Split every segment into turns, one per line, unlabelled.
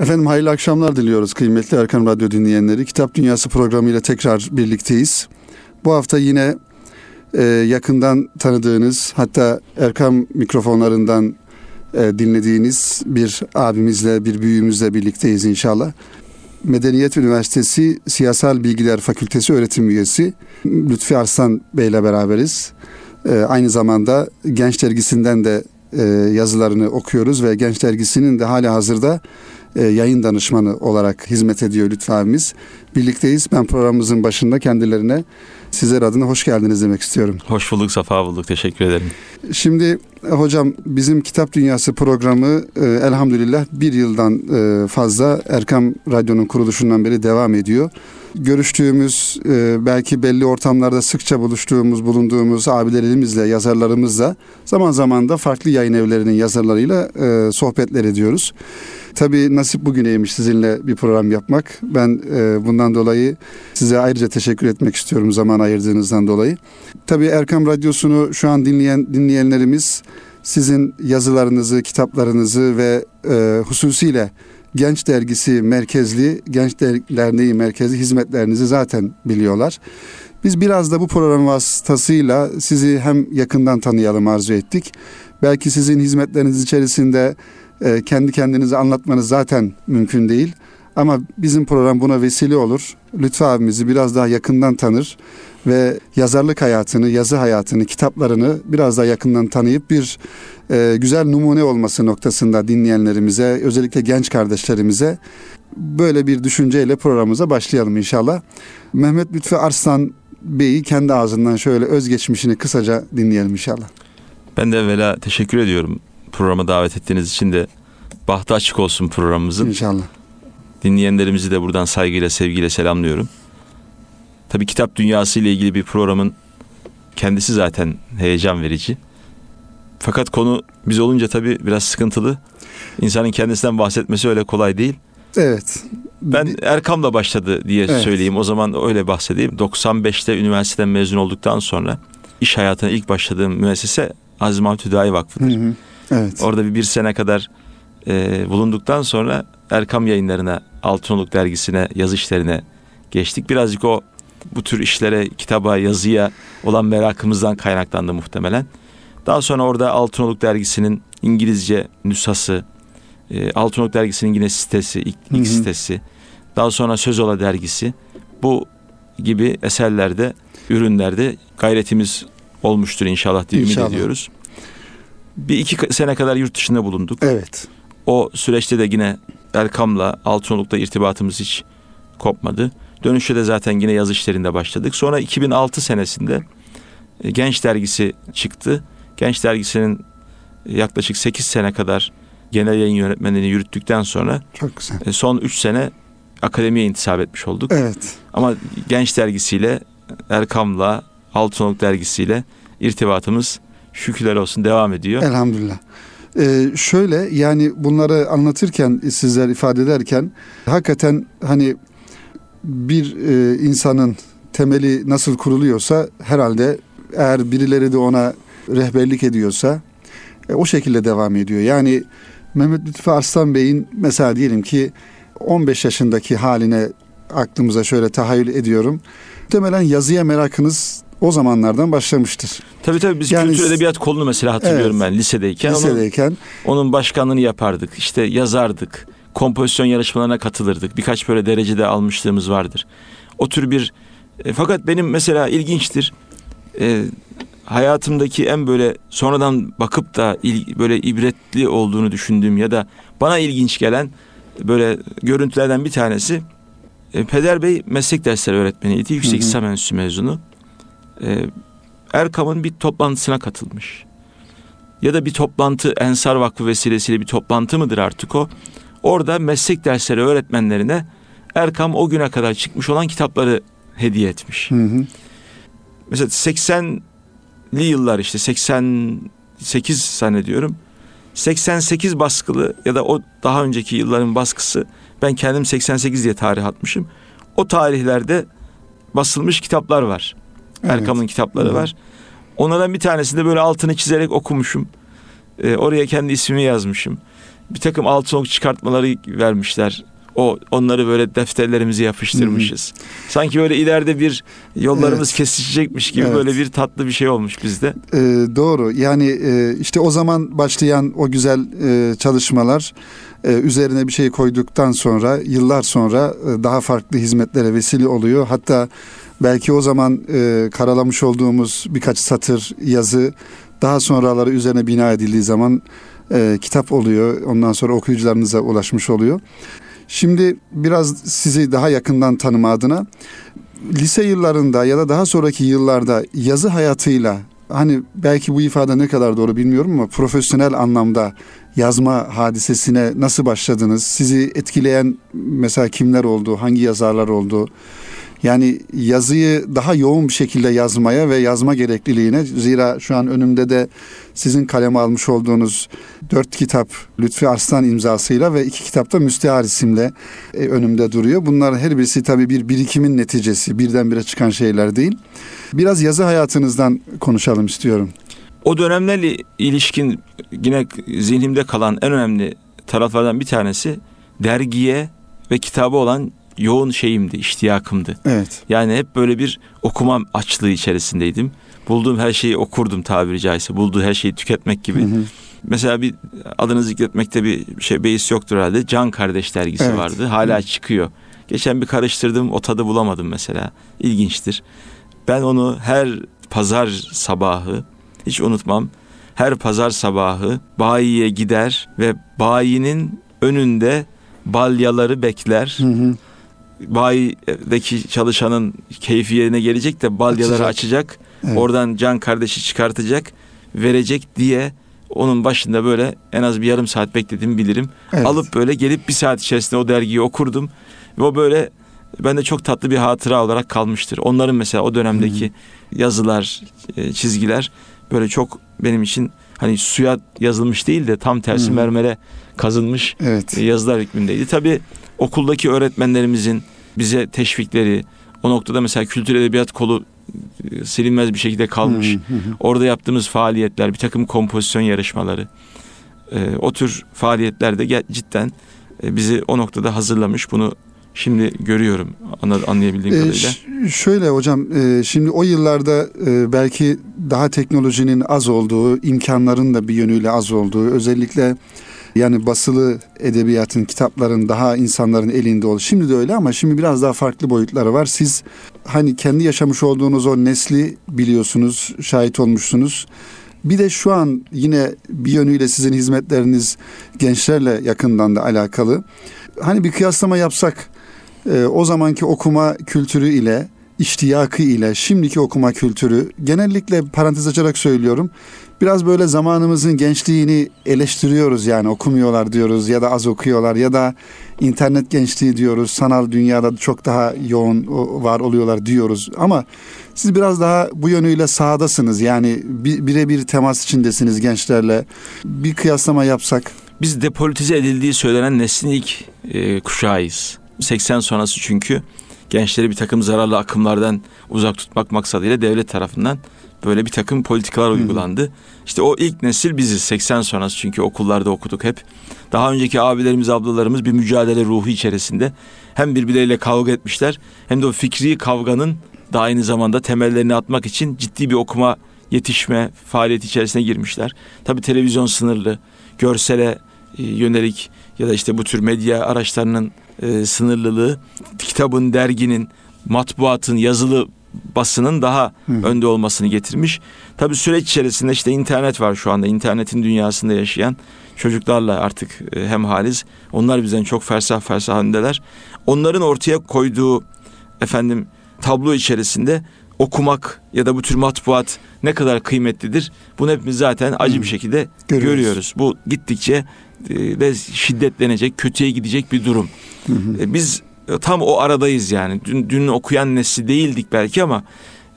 Efendim hayırlı akşamlar diliyoruz kıymetli Erkan Radyo dinleyenleri. Kitap Dünyası programıyla tekrar birlikteyiz. Bu hafta yine e, yakından tanıdığınız hatta Erkam mikrofonlarından e, dinlediğiniz bir abimizle, bir büyüğümüzle birlikteyiz inşallah. Medeniyet Üniversitesi Siyasal Bilgiler Fakültesi öğretim üyesi Lütfi Arslan Bey ile beraberiz. E, aynı zamanda Genç Dergisi'nden de e, yazılarını okuyoruz ve Genç Dergisi'nin de hali hazırda yayın danışmanı olarak hizmet ediyor Lütfi abimiz. Birlikteyiz. Ben programımızın başında kendilerine sizler adına hoş geldiniz demek istiyorum.
Hoş bulduk, safa bulduk. Teşekkür ederim.
Şimdi hocam bizim Kitap Dünyası programı e, elhamdülillah bir yıldan e, fazla Erkam Radyo'nun kuruluşundan beri devam ediyor. Görüştüğümüz, e, belki belli ortamlarda sıkça buluştuğumuz, bulunduğumuz abilerimizle, yazarlarımızla zaman zaman da farklı yayın evlerinin yazarlarıyla e, sohbetler ediyoruz. Tabii nasip bugüneymiş sizinle bir program yapmak. Ben e, bundan dolayı size ayrıca teşekkür etmek istiyorum zaman ayırdığınızdan dolayı. Tabii Erkam Radyosu'nu şu an dinleyen dinleyenlerimiz sizin yazılarınızı, kitaplarınızı ve e, hususiyle Genç Dergisi merkezli, Genç Derneği merkezli hizmetlerinizi zaten biliyorlar. Biz biraz da bu program vasıtasıyla sizi hem yakından tanıyalım arzu ettik. Belki sizin hizmetleriniz içerisinde e, kendi kendinizi anlatmanız zaten mümkün değil. Ama bizim program buna vesile olur. Lütfü abimizi biraz daha yakından tanır ve yazarlık hayatını, yazı hayatını, kitaplarını biraz daha yakından tanıyıp bir e, güzel numune olması noktasında dinleyenlerimize, özellikle genç kardeşlerimize böyle bir düşünceyle programımıza başlayalım inşallah. Mehmet Lütfü Arslan Bey'i kendi ağzından şöyle özgeçmişini kısaca dinleyelim inşallah.
Ben de evvela teşekkür ediyorum programa davet ettiğiniz için de bahtı açık olsun programımızın.
İnşallah.
Dinleyenlerimizi de buradan saygıyla, sevgiyle selamlıyorum. Tabii kitap dünyası ile ilgili bir programın kendisi zaten heyecan verici. Fakat konu biz olunca tabii biraz sıkıntılı. İnsanın kendisinden bahsetmesi öyle kolay değil.
Evet.
Ben Erkam'la başladı diye evet. söyleyeyim. O zaman öyle bahsedeyim. 95'te üniversiteden mezun olduktan sonra iş hayatına ilk başladığım müessese Aziz Mahmut Hüdayi Vakfı'dır. Hı hı. Evet. Orada bir, bir sene kadar e, bulunduktan sonra Erkam yayınlarına, Altınoluk dergisine, yazı işlerine geçtik. Birazcık o bu tür işlere, kitaba, yazıya olan merakımızdan kaynaklandı muhtemelen. Daha sonra orada Altınoluk dergisinin İngilizce nüshası, e, Altınoluk dergisinin yine sitesi, ilk, ilk sitesi, daha sonra Sözola dergisi bu gibi eserlerde, ürünlerde gayretimiz olmuştur inşallah diye inşallah. ümit ediyoruz. Bir iki sene kadar yurt dışında bulunduk.
Evet.
O süreçte de yine Erkam'la Altınoluk'ta irtibatımız hiç kopmadı. Dönüşte de zaten yine yaz işlerinde başladık. Sonra 2006 senesinde e, Genç Dergisi çıktı. Genç Dergisi'nin yaklaşık 8 sene kadar genel yayın yönetmenliğini yürüttükten sonra
Çok güzel.
E, son 3 sene akademiye intisap etmiş olduk.
Evet.
Ama Genç Dergisi'yle Erkam'la Altınoluk Dergisi'yle irtibatımız şükürler olsun devam ediyor.
Elhamdülillah. Ee, şöyle yani bunları anlatırken sizler ifade ederken hakikaten hani bir e, insanın temeli nasıl kuruluyorsa herhalde eğer birileri de ona rehberlik ediyorsa e, o şekilde devam ediyor. Yani Mehmet Lütfü Arslan Bey'in mesela diyelim ki 15 yaşındaki haline aklımıza şöyle tahayyül ediyorum. Muhtemelen yazıya merakınız o zamanlardan başlamıştır.
Tabii tabii biz yani, kültür edebiyat kolunu mesela hatırlıyorum evet, ben lisedeyken.
Lisedeyken.
Onun, onun başkanlığını yapardık. İşte yazardık. Kompozisyon yarışmalarına katılırdık. Birkaç böyle derecede almışlığımız vardır. O tür bir e, fakat benim mesela ilginçtir. E, hayatımdaki en böyle sonradan bakıp da il, böyle ibretli olduğunu düşündüğüm ya da bana ilginç gelen böyle görüntülerden bir tanesi e, Peder Bey meslek dersleri öğretmeniydi. Yüksek İslam Enstitüsü mezunu. E, Erkam'ın bir toplantısına katılmış. Ya da bir toplantı Ensar Vakfı vesilesiyle bir toplantı mıdır artık o? Orada meslek dersleri öğretmenlerine Erkam o güne kadar çıkmış olan kitapları hediye etmiş. Hı hı. Mesela 80'li yıllar işte 88 zannediyorum. 88 baskılı ya da o daha önceki yılların baskısı ben kendim 88 diye tarih atmışım. O tarihlerde basılmış kitaplar var. Evet. Erkam'ın kitapları evet. var. Onlardan bir tanesinde böyle altını çizerek okumuşum. Ee, oraya kendi ismimi yazmışım. Bir takım altın ok çıkartmaları vermişler. O onları böyle defterlerimize yapıştırmışız. Hı hı. Sanki böyle ileride bir yollarımız evet. kesişecekmiş gibi evet. böyle bir tatlı bir şey olmuş bizde.
Ee, doğru. Yani e, işte o zaman başlayan o güzel e, çalışmalar e, üzerine bir şey koyduktan sonra yıllar sonra e, daha farklı hizmetlere vesile oluyor. Hatta belki o zaman e, karalamış olduğumuz birkaç satır yazı daha sonraları üzerine bina edildiği zaman e, kitap oluyor. Ondan sonra okuyucularınıza ulaşmış oluyor. Şimdi biraz sizi daha yakından tanıma adına lise yıllarında ya da daha sonraki yıllarda yazı hayatıyla hani belki bu ifade ne kadar doğru bilmiyorum ama profesyonel anlamda yazma hadisesine nasıl başladınız? Sizi etkileyen mesela kimler oldu? Hangi yazarlar oldu? Yani yazıyı daha yoğun bir şekilde yazmaya ve yazma gerekliliğine zira şu an önümde de sizin kaleme almış olduğunuz dört kitap Lütfi Arslan imzasıyla ve iki kitapta Müstehar isimle e, önümde duruyor. Bunların her birisi tabii bir birikimin neticesi birdenbire çıkan şeyler değil. Biraz yazı hayatınızdan konuşalım istiyorum.
O dönemlerle ilişkin yine zihnimde kalan en önemli taraflardan bir tanesi dergiye ve kitabı olan yoğun şeyimdi, iştiyakımdı.
Evet.
Yani hep böyle bir okuma açlığı içerisindeydim. Bulduğum her şeyi okurdum tabiri caizse. Bulduğu her şeyi tüketmek gibi. Hı hı. Mesela bir adını zikretmekte bir şey beis yoktur herhalde. Can Kardeş dergisi evet. vardı. Hala hı. çıkıyor. Geçen bir karıştırdım o tadı bulamadım mesela. İlginçtir. Ben onu her pazar sabahı hiç unutmam. Her pazar sabahı bayiye gider ve bayinin önünde balyaları bekler. Hı hı bayideki çalışanın keyfi yerine gelecek de balyaları açacak. açacak evet. Oradan can kardeşi çıkartacak, verecek diye onun başında böyle en az bir yarım saat bekledim bilirim. Evet. Alıp böyle gelip bir saat içerisinde o dergiyi okurdum. Ve o böyle bende çok tatlı bir hatıra olarak kalmıştır. Onların mesela o dönemdeki hmm. yazılar, e, çizgiler böyle çok benim için hani suya yazılmış değil de tam tersi hmm. mermere kazınmış evet. yazılar hükmündeydi. Tabii okuldaki öğretmenlerimizin bize teşvikleri, o noktada mesela kültür edebiyat kolu e, silinmez bir şekilde kalmış. Orada yaptığımız faaliyetler, bir takım kompozisyon yarışmaları, e, o tür faaliyetlerde cidden e, bizi o noktada hazırlamış. Bunu şimdi görüyorum anlayabildiğim kadarıyla.
Ee, şöyle hocam, şimdi o yıllarda belki daha teknolojinin az olduğu, imkanların da bir yönüyle az olduğu, özellikle yani basılı edebiyatın, kitapların daha insanların elinde ol. Şimdi de öyle ama şimdi biraz daha farklı boyutları var. Siz hani kendi yaşamış olduğunuz o nesli biliyorsunuz, şahit olmuşsunuz. Bir de şu an yine bir yönüyle sizin hizmetleriniz gençlerle yakından da alakalı. Hani bir kıyaslama yapsak e, o zamanki okuma kültürü ile iştiyakı ile şimdiki okuma kültürü genellikle parantez açarak söylüyorum biraz böyle zamanımızın gençliğini eleştiriyoruz yani okumuyorlar diyoruz ya da az okuyorlar ya da internet gençliği diyoruz sanal dünyada çok daha yoğun var oluyorlar diyoruz ama siz biraz daha bu yönüyle sahadasınız yani birebir temas içindesiniz gençlerle bir kıyaslama yapsak.
Biz depolitize edildiği söylenen neslin ilk e, kuşağıyız. 80 sonrası çünkü gençleri bir takım zararlı akımlardan uzak tutmak maksadıyla devlet tarafından böyle bir takım politikalar uygulandı. İşte o ilk nesil biziz 80 sonrası çünkü okullarda okuduk hep. Daha önceki abilerimiz ablalarımız bir mücadele ruhu içerisinde hem birbirleriyle kavga etmişler hem de o fikri kavganın da aynı zamanda temellerini atmak için ciddi bir okuma yetişme faaliyeti içerisine girmişler. Tabi televizyon sınırlı, görsele yönelik ya da işte bu tür medya araçlarının e, sınırlılığı, kitabın, derginin, matbuatın, yazılı basının daha Hı. önde olmasını getirmiş. Tabii süreç içerisinde işte internet var şu anda. İnternetin dünyasında yaşayan çocuklarla artık e, hem haliz. Onlar bizden çok fersah fersah öndeler. Onların ortaya koyduğu efendim tablo içerisinde okumak ya da bu tür matbuat ne kadar kıymetlidir? Bunu hepimiz zaten acı bir şekilde görüyoruz. görüyoruz. Bu gittikçe e, ve şiddetlenecek, kötüye gidecek bir durum. Hı hı. E, biz tam o aradayız yani. Dün, dün okuyan nesli değildik belki ama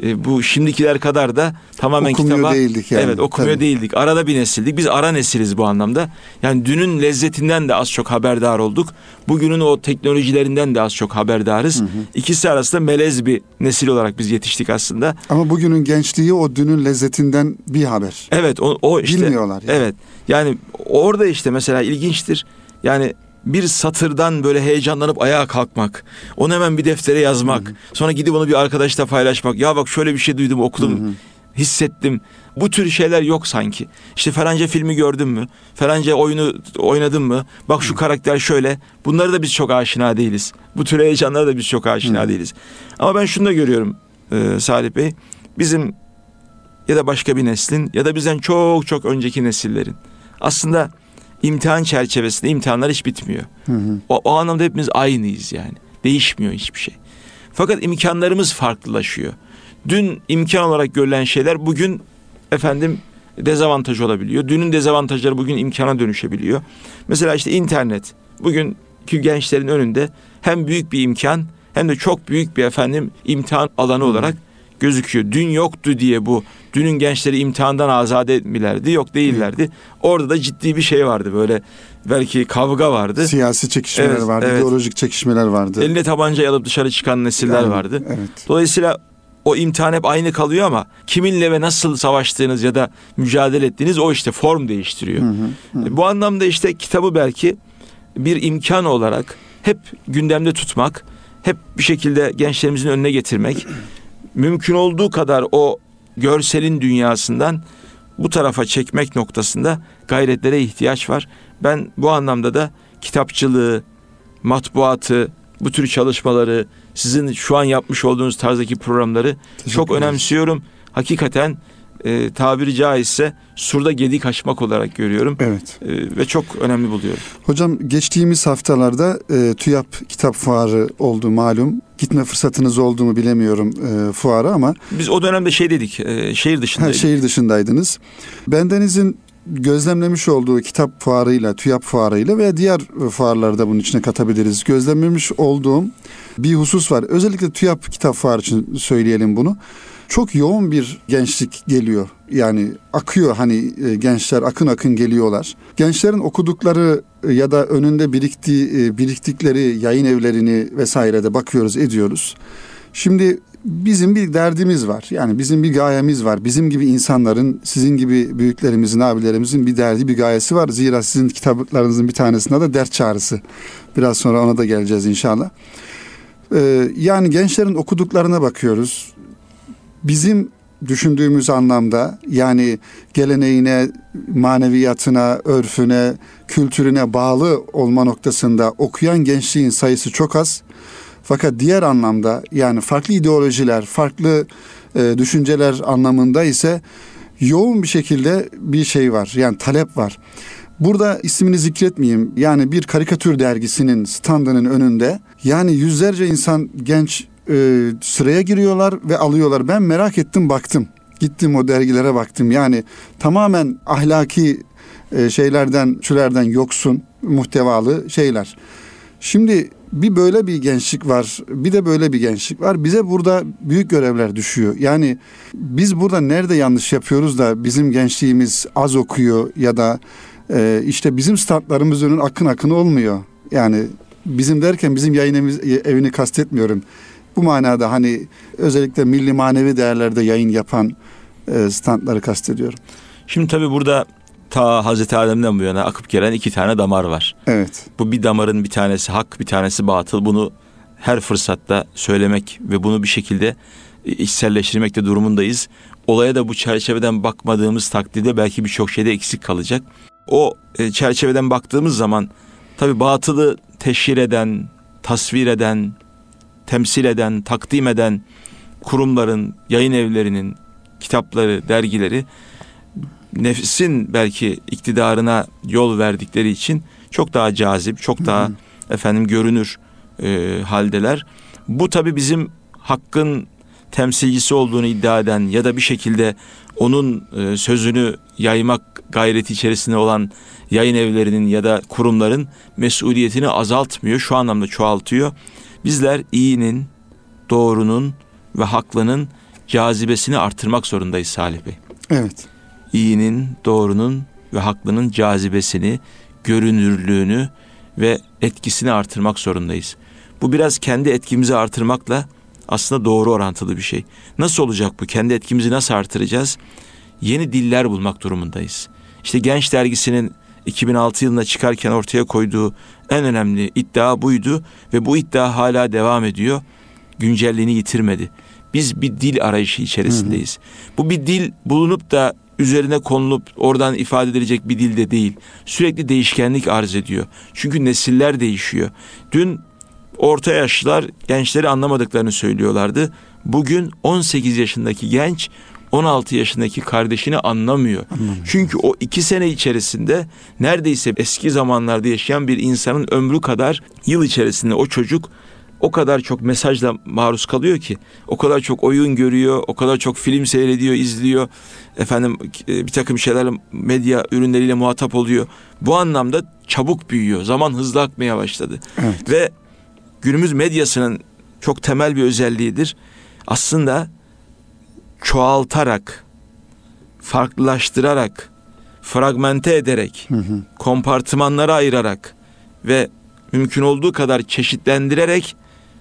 e, bu şimdikiler kadar da tamamen
okumuyor
kitaba
değildik yani.
evet okumuyor
Tabii.
değildik. Arada bir nesildik. Biz ara nesiliz bu anlamda. Yani dünün lezzetinden de az çok haberdar olduk. Bugünün o teknolojilerinden de az çok haberdarız. İkisi arasında melez bir nesil olarak biz yetiştik aslında.
Ama bugünün gençliği o dünün lezzetinden bir haber.
Evet o, o işte.
Bilmiyorlar yani.
Evet yani orada işte mesela ilginçtir. Yani bir satırdan böyle heyecanlanıp ayağa kalkmak. Onu hemen bir deftere yazmak. Sonra gidip onu bir arkadaşla paylaşmak. Ya bak şöyle bir şey duydum okudum. Hissettim. Bu tür şeyler yok sanki. İşte falanca filmi gördün mü? Falanca oyunu oynadın mı? Bak şu karakter şöyle. Bunları da biz çok aşina değiliz. Bu tür heyecanlara da biz çok aşina değiliz. Ama ben şunu da görüyorum e, Salih Bey. Bizim ya da başka bir neslin ya da bizden çok çok önceki nesillerin aslında imtihan çerçevesinde imtihanlar hiç bitmiyor. O, o anlamda hepimiz aynıyız yani. Değişmiyor hiçbir şey. Fakat imkanlarımız farklılaşıyor. Dün imkan olarak görülen şeyler bugün efendim dezavantaj olabiliyor. Dünün dezavantajları bugün imkana dönüşebiliyor. Mesela işte internet bugünkü gençlerin önünde hem büyük bir imkan hem de çok büyük bir efendim imtihan alanı olarak gözüküyor. Dün yoktu diye bu dünün gençleri imtihandan azade milerdi yok değillerdi. Orada da ciddi bir şey vardı böyle belki kavga vardı.
Siyasi çekişmeler
Evet,
vardı,
evet.
ideolojik çekişmeler vardı.
Eline tabanca alıp dışarı çıkan nesiller
Yani,
vardı.
Evet.
Dolayısıyla o imtihan hep aynı kalıyor ama kiminle ve nasıl savaştığınız ya da mücadele ettiğiniz o işte form değiştiriyor. E, Bu anlamda işte kitabı belki bir imkan olarak hep gündemde tutmak, hep bir şekilde gençlerimizin önüne getirmek, mümkün olduğu kadar o görselin dünyasından bu tarafa çekmek noktasında gayretlere ihtiyaç var. Ben bu anlamda da kitapçılığı, matbuatı, bu tür çalışmaları, sizin şu an yapmış olduğunuz tarzdaki programları çok önemsiyorum. Hakikaten e, tabiri caizse surda gedik açmak olarak görüyorum
Evet.
E, ve çok önemli buluyorum.
Hocam geçtiğimiz haftalarda e, TÜYAP kitap fuarı oldu malum. Gitme fırsatınız oldu mu bilemiyorum e, fuara ama
Biz o dönemde şey dedik, e, şehir dışındaydık.
şehir dışındaydınız. Bendeniz'in gözlemlemiş olduğu kitap fuarıyla, TÜYAP fuarıyla veya diğer fuarlarda bunun içine katabiliriz. Gözlemlemiş olduğum bir husus var. Özellikle TÜYAP kitap fuarı için söyleyelim bunu. Çok yoğun bir gençlik geliyor. Yani akıyor hani e, gençler akın akın geliyorlar. Gençlerin okudukları e, ya da önünde biriktiği e, biriktikleri yayın evlerini vesairede bakıyoruz, ediyoruz. Şimdi bizim bir derdimiz var. Yani bizim bir gayemiz var. Bizim gibi insanların, sizin gibi büyüklerimizin, abilerimizin bir derdi, bir gayesi var. Zira sizin kitaplarınızın bir tanesinde de dert çağrısı. Biraz sonra ona da geleceğiz inşallah. Ee, yani gençlerin okuduklarına bakıyoruz. Bizim düşündüğümüz anlamda yani geleneğine, maneviyatına, örfüne, kültürüne bağlı olma noktasında okuyan gençliğin sayısı çok az. Fakat diğer anlamda yani farklı ideolojiler, farklı e, düşünceler anlamında ise yoğun bir şekilde bir şey var. Yani talep var. Burada ismini zikretmeyeyim. Yani bir karikatür dergisinin standının önünde yani yüzlerce insan genç e, sıraya giriyorlar ve alıyorlar. Ben merak ettim baktım. Gittim o dergilere baktım. Yani tamamen ahlaki e, şeylerden, türlerden yoksun, muhtevalı şeyler. Şimdi bir böyle bir gençlik var, bir de böyle bir gençlik var. Bize burada büyük görevler düşüyor. Yani biz burada nerede yanlış yapıyoruz da bizim gençliğimiz az okuyor ya da e, işte bizim standlarımız önün akın akın olmuyor. Yani bizim derken bizim yayın evimiz- evini kastetmiyorum. Bu manada hani özellikle milli manevi değerlerde yayın yapan e, standları kastediyorum.
Şimdi tabii burada ta Hazreti Adem'den bu yana akıp gelen iki tane damar var.
Evet.
Bu bir damarın bir tanesi hak, bir tanesi batıl. Bunu her fırsatta söylemek ve bunu bir şekilde e, içselleştirmekte durumundayız. Olaya da bu çerçeveden bakmadığımız takdirde belki birçok şeyde eksik kalacak. O e, çerçeveden baktığımız zaman tabii batılı teşhir eden, tasvir eden, temsil eden, takdim eden kurumların, yayın evlerinin kitapları, dergileri nefsin belki iktidarına yol verdikleri için çok daha cazip, çok daha efendim görünür e, haldeler. Bu tabi bizim hakkın temsilcisi olduğunu iddia eden ya da bir şekilde onun e, sözünü yaymak gayreti içerisinde olan yayın evlerinin ya da kurumların mesuliyetini azaltmıyor, şu anlamda çoğaltıyor. Bizler iyinin, doğrunun ve haklının cazibesini artırmak zorundayız Salih Bey.
Evet.
İyinin, doğrunun ve haklının cazibesini, görünürlüğünü ve etkisini artırmak zorundayız. Bu biraz kendi etkimizi artırmakla aslında doğru orantılı bir şey. Nasıl olacak bu? Kendi etkimizi nasıl artıracağız? Yeni diller bulmak durumundayız. İşte Genç Dergisi'nin 2006 yılında çıkarken ortaya koyduğu en önemli iddia buydu ve bu iddia hala devam ediyor. Güncelliğini yitirmedi. Biz bir dil arayışı içerisindeyiz. Hı hı. Bu bir dil bulunup da üzerine konulup oradan ifade edilecek bir dilde değil. Sürekli değişkenlik arz ediyor. Çünkü nesiller değişiyor. Dün orta yaşlılar gençleri anlamadıklarını söylüyorlardı. Bugün 18 yaşındaki genç 16 yaşındaki kardeşini anlamıyor. Anladım. Çünkü o iki sene içerisinde neredeyse eski zamanlarda yaşayan bir insanın ömrü kadar yıl içerisinde o çocuk o kadar çok mesajla maruz kalıyor ki o kadar çok oyun görüyor, o kadar çok film seyrediyor, izliyor. Efendim e, bir takım şeyler medya ürünleriyle muhatap oluyor. Bu anlamda çabuk büyüyor. Zaman hızlı akmaya başladı. Evet. Ve günümüz medyasının çok temel bir özelliğidir. Aslında çoğaltarak, farklılaştırarak, fragmente ederek, hı hı. kompartımanlara ayırarak ve mümkün olduğu kadar çeşitlendirerek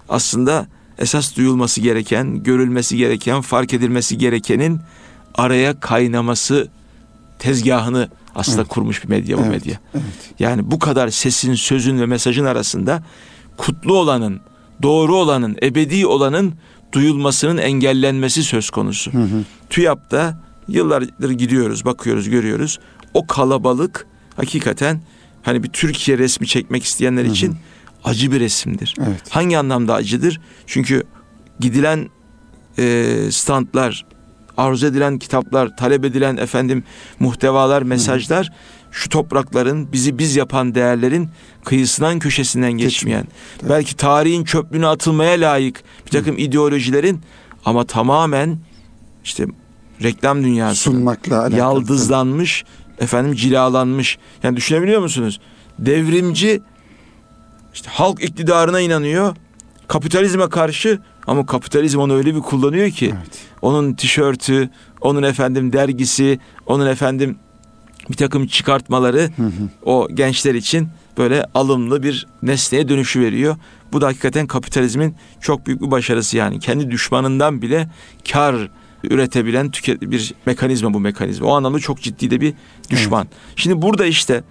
aslında esas duyulması gereken, görülmesi gereken, fark edilmesi gerekenin araya kaynaması tezgahını aslında evet. kurmuş bir medya bu evet. medya. Evet. Yani bu kadar sesin, sözün ve mesajın arasında kutlu olanın, doğru olanın, ebedi olanın duyulmasının engellenmesi söz konusu. Hı hı. TÜYAP'ta yıllardır gidiyoruz, bakıyoruz, görüyoruz. O kalabalık hakikaten hani bir Türkiye resmi çekmek isteyenler hı hı. için acı bir resimdir. Evet. Hangi anlamda acıdır? Çünkü gidilen e, standlar, arzu edilen kitaplar, talep edilen efendim muhtevalar, mesajlar hı şu toprakların bizi biz yapan değerlerin kıyısından köşesinden geçmeyen, Geçmiyor. belki tarihin çöplüğüne atılmaya layık bir takım Hı. ideolojilerin ama tamamen işte reklam dünyası sunmakla alakalı. yaldızlanmış, efendim cilalanmış. Yani düşünebiliyor musunuz? Devrimci işte halk iktidarına inanıyor. Kapitalizme karşı ama kapitalizm onu öyle bir kullanıyor ki evet. onun tişörtü, onun efendim dergisi, onun efendim bir takım çıkartmaları o gençler için böyle alımlı bir nesneye dönüşü veriyor. Bu da hakikaten kapitalizmin çok büyük bir başarısı yani. Kendi düşmanından bile kar üretebilen tüket bir mekanizma bu mekanizma. O anlamda çok ciddi de bir düşman. Evet. Şimdi burada işte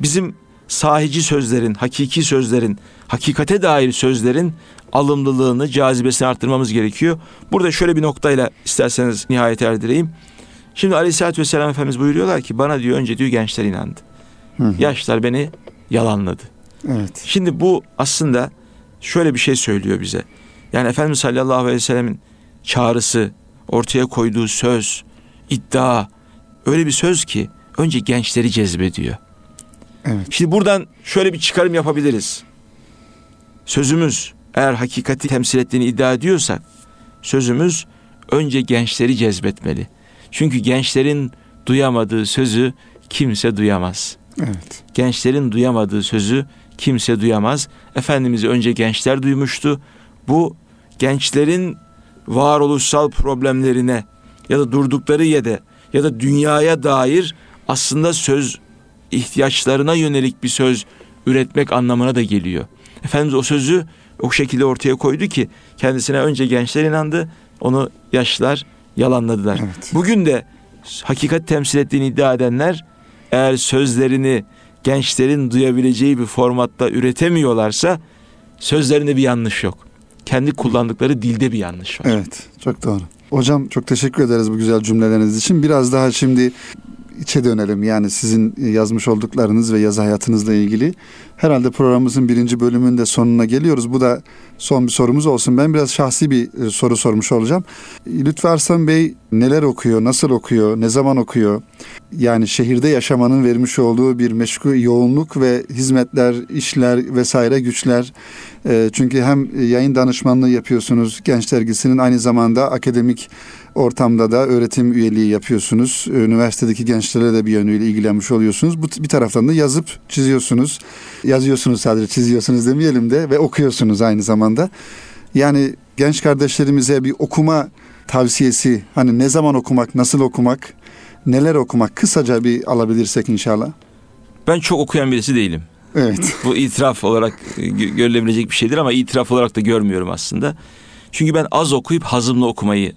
bizim sahici sözlerin, hakiki sözlerin, hakikate dair sözlerin alımlılığını, cazibesini arttırmamız gerekiyor. Burada şöyle bir noktayla isterseniz nihayet erdireyim. Şimdi Aleyhisselatü Vesselam Efendimiz buyuruyorlar ki bana diyor önce diyor gençler inandı. Hı hı. Yaşlar beni yalanladı. Evet. Şimdi bu aslında şöyle bir şey söylüyor bize. Yani Efendimiz sallallahu aleyhi ve sellemin çağrısı, ortaya koyduğu söz, iddia öyle bir söz ki önce gençleri cezbediyor. Evet. Şimdi buradan şöyle bir çıkarım yapabiliriz. Sözümüz eğer hakikati temsil ettiğini iddia ediyorsak sözümüz önce gençleri cezbetmeli. Çünkü gençlerin duyamadığı sözü kimse duyamaz. Evet. Gençlerin duyamadığı sözü kimse duyamaz. Efendimiz'i önce gençler duymuştu. Bu gençlerin varoluşsal problemlerine ya da durdukları yerde ya da dünyaya dair aslında söz ihtiyaçlarına yönelik bir söz üretmek anlamına da geliyor. Efendimiz o sözü o şekilde ortaya koydu ki kendisine önce gençler inandı, onu yaşlılar yalanladılar. Evet. Bugün de hakikat temsil ettiğini iddia edenler eğer sözlerini gençlerin duyabileceği bir formatta üretemiyorlarsa sözlerinde bir yanlış yok. Kendi kullandıkları dilde bir yanlış var.
Evet, çok doğru. Hocam çok teşekkür ederiz bu güzel cümleleriniz için. Biraz daha şimdi içe dönelim. Yani sizin yazmış olduklarınız ve yazı hayatınızla ilgili. Herhalde programımızın birinci bölümünde sonuna geliyoruz. Bu da son bir sorumuz olsun. Ben biraz şahsi bir e, soru sormuş olacağım. Lütfü Arslan Bey neler okuyor, nasıl okuyor, ne zaman okuyor? Yani şehirde yaşamanın vermiş olduğu bir meşgul yoğunluk ve hizmetler, işler vesaire güçler. E, çünkü hem yayın danışmanlığı yapıyorsunuz Genç Dergisi'nin aynı zamanda akademik ortamda da öğretim üyeliği yapıyorsunuz. Üniversitedeki gençlere de bir yönüyle ilgilenmiş oluyorsunuz. Bu bir taraftan da yazıp çiziyorsunuz. Yazıyorsunuz sadece çiziyorsunuz demeyelim de ve okuyorsunuz aynı zamanda. Yani genç kardeşlerimize bir okuma tavsiyesi hani ne zaman okumak, nasıl okumak, neler okumak kısaca bir alabilirsek inşallah.
Ben çok okuyan birisi değilim.
Evet.
Bu itiraf olarak e, görülebilecek bir şeydir ama itiraf olarak da görmüyorum aslında. Çünkü ben az okuyup hazımlı okumayı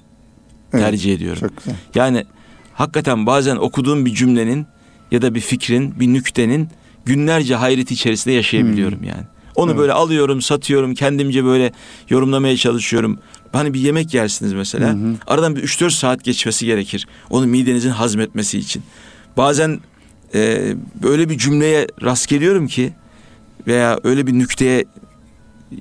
evet, tercih ediyorum. Çok güzel. Yani hakikaten bazen okuduğum bir cümlenin ya da bir fikrin, bir nüktenin günlerce hayreti içerisinde yaşayabiliyorum hmm. yani. Onu evet. böyle alıyorum, satıyorum, kendimce böyle yorumlamaya çalışıyorum. Hani bir yemek yersiniz mesela. Hı Aradan bir 3-4 saat geçmesi gerekir. Onu midenizin hazmetmesi için. Bazen e, böyle bir cümleye rast geliyorum ki veya öyle bir nükteye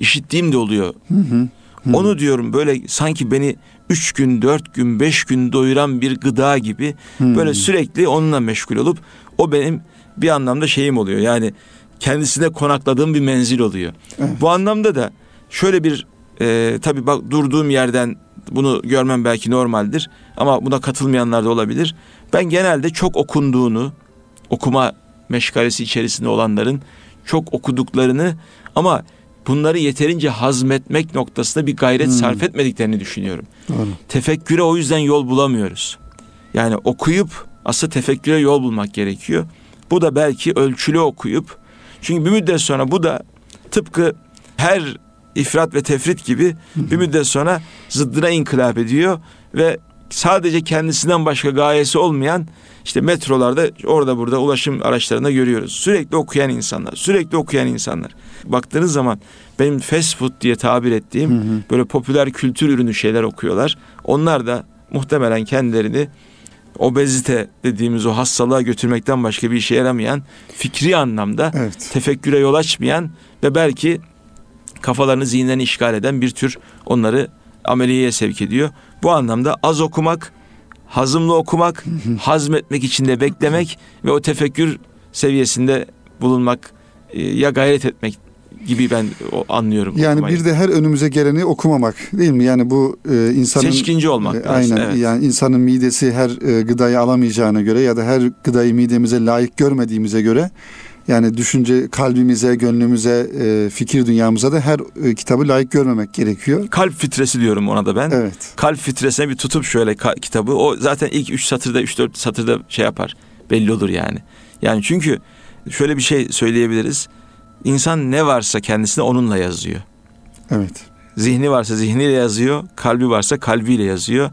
işittiğim de oluyor. Hı hı. Hı. Onu diyorum böyle sanki beni üç gün, dört gün, beş gün doyuran bir gıda gibi hmm. böyle sürekli onunla meşgul olup o benim bir anlamda şeyim oluyor. Yani kendisine konakladığım bir menzil oluyor. Evet. Bu anlamda da şöyle bir e, tabii bak durduğum yerden bunu görmem belki normaldir ama buna katılmayanlar da olabilir. Ben genelde çok okunduğunu, okuma meşgalesi içerisinde olanların çok okuduklarını ama bunları yeterince hazmetmek noktasında bir gayret hmm. sarf etmediklerini düşünüyorum. Doğru. Tefekküre o yüzden yol bulamıyoruz. Yani okuyup aslında tefekküre yol bulmak gerekiyor. Bu da belki ölçülü okuyup çünkü bir müddet sonra bu da tıpkı her ifrat ve tefrit gibi bir müddet sonra zıddına inkılap ediyor ve sadece kendisinden başka gayesi olmayan işte metrolarda orada burada ulaşım araçlarında görüyoruz. Sürekli okuyan insanlar, sürekli okuyan insanlar. Baktığınız zaman benim fast food diye tabir ettiğim hı hı. böyle popüler kültür ürünü şeyler okuyorlar. Onlar da muhtemelen kendilerini obezite dediğimiz o hastalığa götürmekten başka bir işe yaramayan fikri anlamda evet. tefekküre yol açmayan ve belki kafalarını zihinlerini işgal eden bir tür onları ameliyeye sevk ediyor. Bu anlamda az okumak, hazımlı okumak, hazmetmek için de beklemek ve o tefekkür seviyesinde bulunmak e, ya gayret etmek gibi ben anlıyorum.
Yani okumayı. bir de her önümüze geleni okumamak değil mi? Yani bu e, insanın
seçkinci olmak.
E, aynen. Evet. Yani insanın midesi her e, gıdayı alamayacağına göre ya da her gıdayı midemize layık görmediğimize göre yani düşünce kalbimize, gönlümüze, e, fikir dünyamıza da her e, kitabı layık görmemek gerekiyor.
Kalp fitresi diyorum ona da ben. Evet. Kalp fitresine bir tutup şöyle kitabı o zaten ilk üç satırda, üç dört satırda şey yapar. Belli olur yani. Yani çünkü şöyle bir şey söyleyebiliriz. İnsan ne varsa kendisine onunla yazıyor.
Evet.
Zihni varsa zihniyle yazıyor, kalbi varsa kalbiyle yazıyor.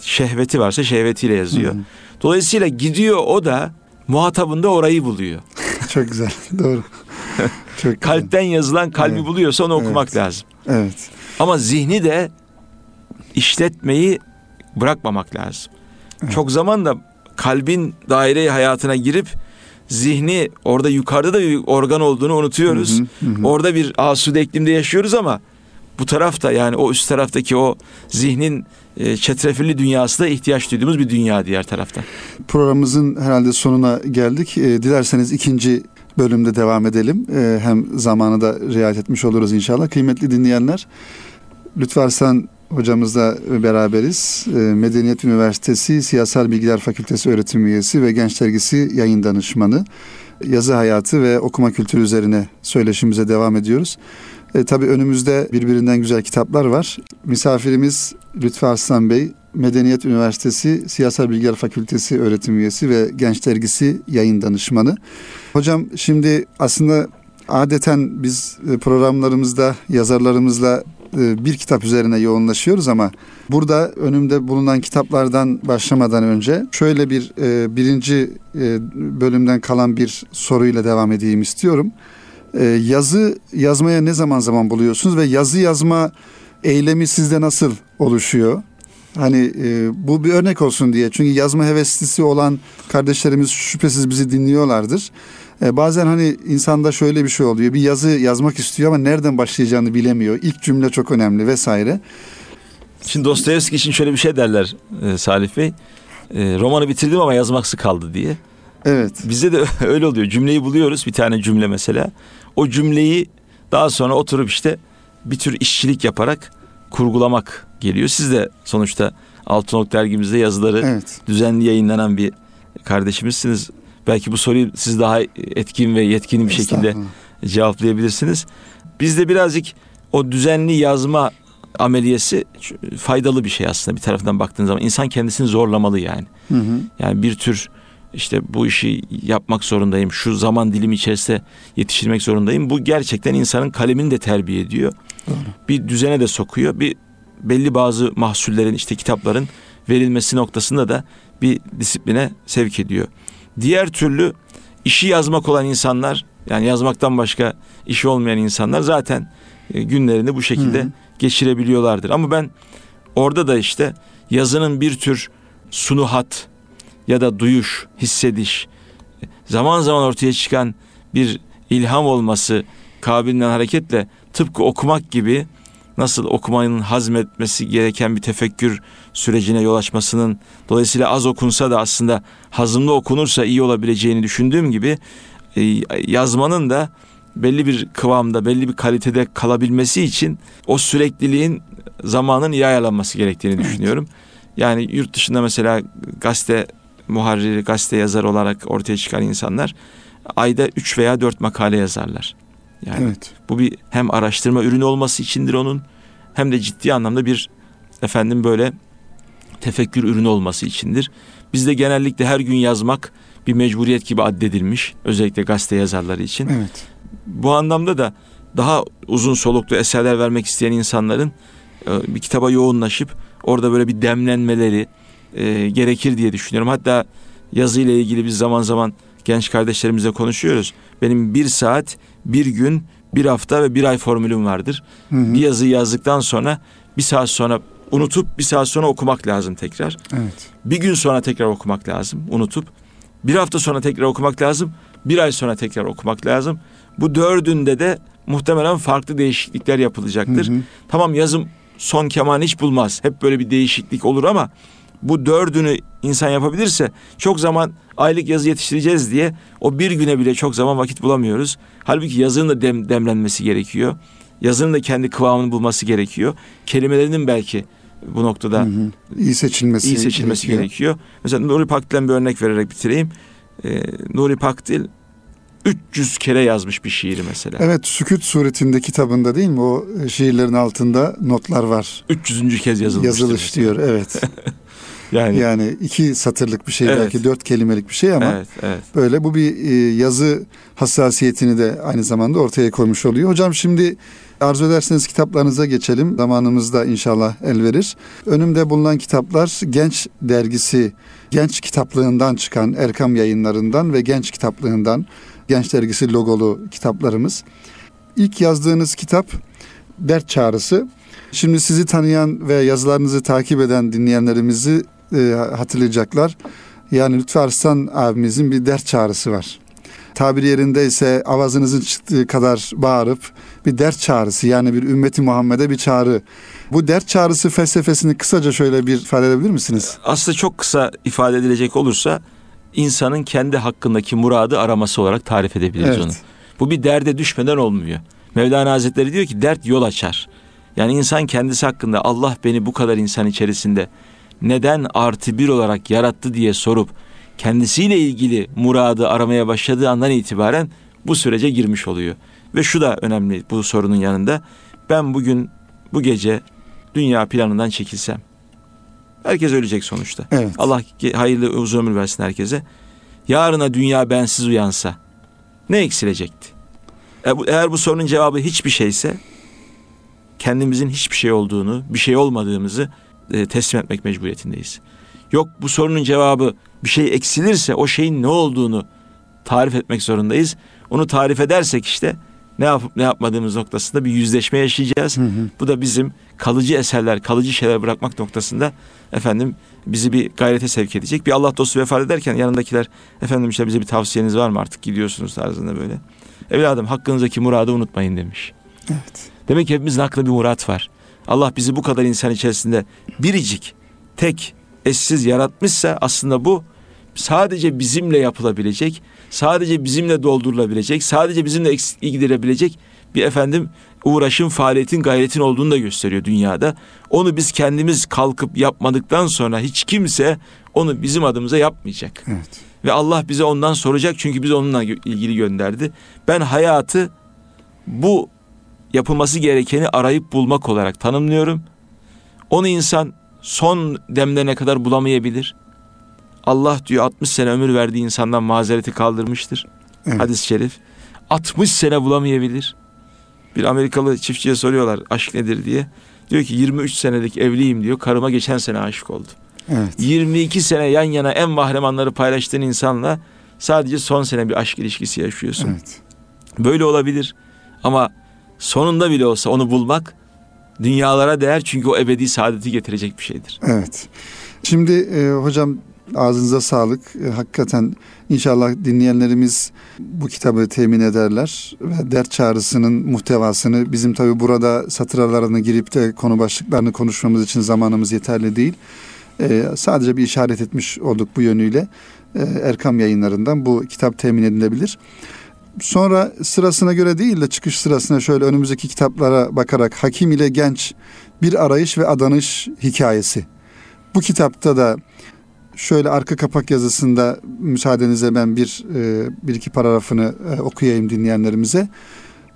Şehveti varsa şehvetiyle yazıyor. Hı hı. Dolayısıyla gidiyor o da muhatabında orayı buluyor.
Çok güzel. Doğru.
Çok Kalpten güzel. yazılan kalbi evet. buluyorsa onu okumak evet. lazım.
Evet.
Ama zihni de işletmeyi bırakmamak lazım. Evet. Çok zaman da kalbin daire hayatına girip zihni orada yukarıda da bir organ olduğunu unutuyoruz. Hı hı, hı. Orada bir asude iklimde yaşıyoruz ama bu tarafta yani o üst taraftaki o zihnin e, çetrefilli dünyası da ihtiyaç duyduğumuz bir dünya diğer tarafta.
Programımızın herhalde sonuna geldik. E, dilerseniz ikinci bölümde devam edelim. E, hem zamanı da riayet etmiş oluruz inşallah. Kıymetli dinleyenler, Arslan hocamızla beraberiz. Medeniyet Üniversitesi Siyasal Bilgiler Fakültesi öğretim üyesi ve Genç Dergisi yayın danışmanı. Yazı hayatı ve okuma kültürü üzerine söyleşimize devam ediyoruz. E, tabii önümüzde birbirinden güzel kitaplar var. Misafirimiz Lütfü Arslan Bey, Medeniyet Üniversitesi Siyasal Bilgiler Fakültesi öğretim üyesi ve Genç Dergisi yayın danışmanı. Hocam şimdi aslında adeten biz e, programlarımızda yazarlarımızla e, bir kitap üzerine yoğunlaşıyoruz ama burada önümde bulunan kitaplardan başlamadan önce şöyle bir e, birinci bölümden kalan bir soruyla devam edeyim istiyorum. Yazı yazmaya ne zaman zaman buluyorsunuz ve yazı yazma eylemi sizde nasıl oluşuyor? Hani e, bu bir örnek olsun diye. Çünkü yazma heveslisi olan kardeşlerimiz şüphesiz bizi dinliyorlardır. E, bazen hani insanda şöyle bir şey oluyor. Bir yazı yazmak istiyor ama nereden başlayacağını bilemiyor. İlk cümle çok önemli vesaire.
Şimdi Dostoyevski için şöyle bir şey derler e, Salih Bey. E, romanı bitirdim ama yazmaksı kaldı diye.
Evet.
Bizde de öyle oluyor. Cümleyi buluyoruz bir tane cümle mesela. O cümleyi daha sonra oturup işte bir tür işçilik yaparak kurgulamak geliyor. Siz de sonuçta Altınok dergimizde yazıları evet. düzenli yayınlanan bir kardeşimizsiniz. Belki bu soruyu siz daha etkin ve yetkin bir şekilde cevaplayabilirsiniz. Biz de birazcık o düzenli yazma ameliyesi faydalı bir şey aslında bir taraftan baktığın zaman. insan kendisini zorlamalı yani.
Hı hı.
Yani bir tür işte bu işi yapmak zorundayım. Şu zaman dilimi içerisinde yetiştirmek zorundayım. Bu gerçekten insanın kalemini de terbiye ediyor.
Doğru.
Bir düzene de sokuyor. Bir belli bazı mahsullerin işte kitapların verilmesi noktasında da bir disipline sevk ediyor. Diğer türlü işi yazmak olan insanlar yani yazmaktan başka işi olmayan insanlar zaten e, günlerini bu şekilde hı hı. geçirebiliyorlardır. Ama ben orada da işte yazının bir tür sunuhat ya da duyuş, hissediş, zaman zaman ortaya çıkan bir ilham olması kabilinden hareketle tıpkı okumak gibi nasıl okumanın hazmetmesi gereken bir tefekkür sürecine yol açmasının dolayısıyla az okunsa da aslında hazımlı okunursa iyi olabileceğini düşündüğüm gibi e, yazmanın da belli bir kıvamda, belli bir kalitede kalabilmesi için o sürekliliğin zamanın iyi ayarlanması gerektiğini evet. düşünüyorum. Yani yurt dışında mesela gazete muharriri, gazete yazar olarak ortaya çıkan insanlar ayda 3 veya 4 makale yazarlar. Yani evet. bu bir hem araştırma ürünü olması içindir onun hem de ciddi anlamda bir efendim böyle tefekkür ürünü olması içindir. Bizde genellikle her gün yazmak bir mecburiyet gibi addedilmiş özellikle gazete yazarları için.
Evet.
Bu anlamda da daha uzun soluklu eserler vermek isteyen insanların e, bir kitaba yoğunlaşıp orada böyle bir demlenmeleri e, gerekir diye düşünüyorum. Hatta yazı ile ilgili biz zaman zaman genç kardeşlerimizle konuşuyoruz. Benim bir saat, bir gün, bir hafta ve bir ay formülüm vardır. Hı hı. Bir yazıyı yazdıktan sonra bir saat sonra unutup bir saat sonra okumak lazım tekrar.
Evet.
Bir gün sonra tekrar okumak lazım unutup. Bir hafta sonra tekrar okumak lazım. Bir ay sonra tekrar okumak lazım. Bu dördünde de muhtemelen farklı değişiklikler yapılacaktır. Hı hı. Tamam yazım son keman hiç bulmaz. Hep böyle bir değişiklik olur ama bu dördünü insan yapabilirse çok zaman aylık yazı yetiştireceğiz diye o bir güne bile çok zaman vakit bulamıyoruz. Halbuki yazının da dem, demlenmesi gerekiyor. Yazının da kendi kıvamını bulması gerekiyor. Kelimelerinin belki bu noktada hı hı.
iyi seçilmesi,
iyi seçilmesi gerekiyor. gerekiyor. Mesela Nuri Pakdil'den bir örnek vererek bitireyim. Ee, Nuri Pakdil 300 kere yazmış bir şiiri mesela.
Evet Sükut suretinde kitabında değil mi o şiirlerin altında notlar var.
300. kez yazılmış.
Yazılış diyor evet. Yani yani iki satırlık bir şey evet. belki dört kelimelik bir şey ama
evet, evet.
böyle bu bir e, yazı hassasiyetini de aynı zamanda ortaya koymuş oluyor. Hocam şimdi arzu ederseniz kitaplarınıza geçelim. Zamanımız da inşallah el verir. Önümde bulunan kitaplar Genç Dergisi, Genç Kitaplığından çıkan Erkam yayınlarından ve Genç Kitaplığından Genç Dergisi logolu kitaplarımız. İlk yazdığınız kitap Dert Çağrısı. Şimdi sizi tanıyan ve yazılarınızı takip eden dinleyenlerimizi e, hatırlayacaklar. Yani Lütfü Arslan abimizin bir dert çağrısı var. Tabiri yerinde ise avazınızın çıktığı kadar bağırıp bir dert çağrısı yani bir ümmeti Muhammed'e bir çağrı. Bu dert çağrısı felsefesini kısaca şöyle bir ifade edebilir misiniz?
Aslında çok kısa ifade edilecek olursa insanın kendi hakkındaki muradı araması olarak tarif edebiliriz evet. onu. Bu bir derde düşmeden olmuyor. Mevlana Hazretleri diyor ki dert yol açar. Yani insan kendisi hakkında Allah beni bu kadar insan içerisinde neden artı bir olarak yarattı diye sorup kendisiyle ilgili muradı aramaya başladığı andan itibaren bu sürece girmiş oluyor. Ve şu da önemli bu sorunun yanında. Ben bugün bu gece dünya planından çekilsem. Herkes ölecek sonuçta.
Evet.
Allah hayırlı uzun ömür versin herkese. Yarına dünya bensiz uyansa ne eksilecekti? Eğer bu sorunun cevabı hiçbir şeyse kendimizin hiçbir şey olduğunu, bir şey olmadığımızı e, teslim etmek mecburiyetindeyiz. Yok bu sorunun cevabı bir şey eksilirse o şeyin ne olduğunu tarif etmek zorundayız. Onu tarif edersek işte ne yapıp ne yapmadığımız noktasında bir yüzleşme yaşayacağız. Hı hı. Bu da bizim kalıcı eserler, kalıcı şeyler bırakmak noktasında efendim bizi bir gayrete sevk edecek. Bir Allah dostu vefat ederken yanındakiler efendim işte bize bir tavsiyeniz var mı artık gidiyorsunuz tarzında böyle. Evladım hakkınızdaki muradı unutmayın demiş.
Evet.
Demek ki hepimizin aklında bir murat var. Allah bizi bu kadar insan içerisinde biricik, tek, eşsiz yaratmışsa aslında bu sadece bizimle yapılabilecek, sadece bizimle doldurulabilecek, sadece bizimle eksikliği giderebilecek bir efendim uğraşın, faaliyetin, gayretin olduğunu da gösteriyor dünyada. Onu biz kendimiz kalkıp yapmadıktan sonra hiç kimse onu bizim adımıza yapmayacak.
Evet.
Ve Allah bize ondan soracak çünkü biz onunla ilgili gönderdi. Ben hayatı bu yapılması gerekeni arayıp bulmak olarak tanımlıyorum. Onu insan son demlerine kadar bulamayabilir. Allah diyor 60 sene ömür verdiği insandan mazereti kaldırmıştır.
Evet.
Hadis-i şerif. 60 sene bulamayabilir. Bir Amerikalı çiftçiye soruyorlar aşk nedir diye. Diyor ki 23 senelik evliyim diyor. Karıma geçen sene aşık oldum.
Evet.
22 sene yan yana en mahremanları paylaştığın insanla sadece son sene bir aşk ilişkisi yaşıyorsun.
Evet.
Böyle olabilir. Ama sonunda bile olsa onu bulmak dünyalara değer çünkü o ebedi saadeti getirecek bir şeydir.
Evet. Şimdi e, hocam ağzınıza sağlık. E, hakikaten inşallah dinleyenlerimiz bu kitabı temin ederler ve dert çağrısının muhtevasını bizim tabi burada satır aralarına girip de konu başlıklarını konuşmamız için zamanımız yeterli değil. E, sadece bir işaret etmiş olduk bu yönüyle. E, Erkam yayınlarından bu kitap temin edilebilir. Sonra sırasına göre değil de çıkış sırasına şöyle önümüzdeki kitaplara bakarak Hakim ile Genç bir arayış ve adanış hikayesi. Bu kitapta da şöyle arka kapak yazısında müsaadenizle ben bir e, bir iki paragrafını e, okuyayım dinleyenlerimize.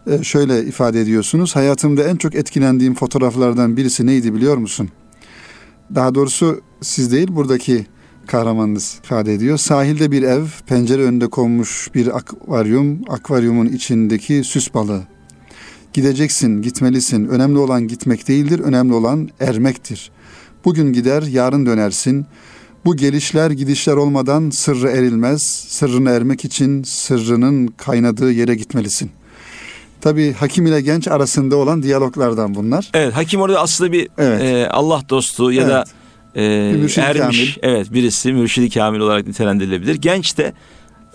E, şöyle ifade ediyorsunuz. Hayatımda en çok etkilendiğim fotoğraflardan birisi neydi biliyor musun? Daha doğrusu siz değil buradaki kahramanınız ifade ediyor. Sahilde bir ev, pencere önünde konmuş bir akvaryum, akvaryumun içindeki süs balığı. Gideceksin, gitmelisin. Önemli olan gitmek değildir, önemli olan ermektir. Bugün gider, yarın dönersin. Bu gelişler gidişler olmadan sırrı erilmez. Sırrını ermek için sırrının kaynadığı yere gitmelisin. Tabi hakim ile genç arasında olan diyaloglardan bunlar.
Evet hakim orada aslında bir
Evet.
e, Allah dostu ya da e,
Bir mürşid-i
ermiş evet birisi mürşidi kamil olarak nitelendirilebilir. Genç de